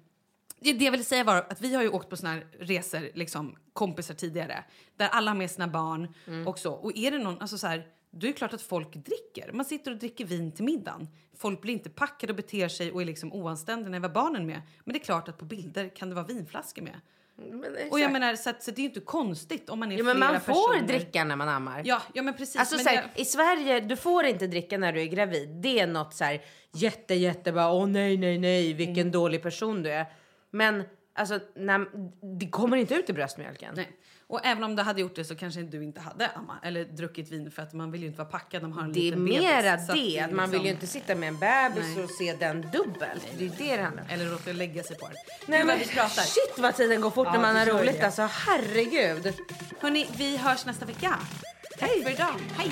det, jag ville säga var att vi har ju åkt på såna här resor, liksom kompisar tidigare, där alla har med sina barn och så. Och är det någon, alltså så här, då är det klart att folk dricker. Man sitter och dricker vin till middagen. Folk blir inte packade och beter sig och är liksom oanständiga när vi har barnen med. Men det är klart att på bilder kan det vara vinflaskor med. Och jag menar, så, att, så det är ju inte konstigt om man är Jo, men flera man får personer. dricka när man ammar. Ja, ja men precis. Alltså men så här, det- I Sverige, du får inte dricka när du är gravid. Det är något så här jätte, jätte bara, åh nej, nej, nej, vilken Mm. dålig person du är. Men alltså, när, det kommer inte ut i bröstmjölken. Nej. Och även om du hade gjort det så kanske du inte hade amma eller druckit vin för att man vill ju inte vara packad när man har en Det är mera det, att man vill liksom- ju inte sitta med en bebis Nej. och se den dubbelt. Det är det det handlar om. Eller råka lägga sig på den. Nej, men vad vi pratar. shit vad tiden går fort Ja, när man har roligt det. alltså, herregud. Hörni, vi hörs nästa vecka. Hej för idag. Hej.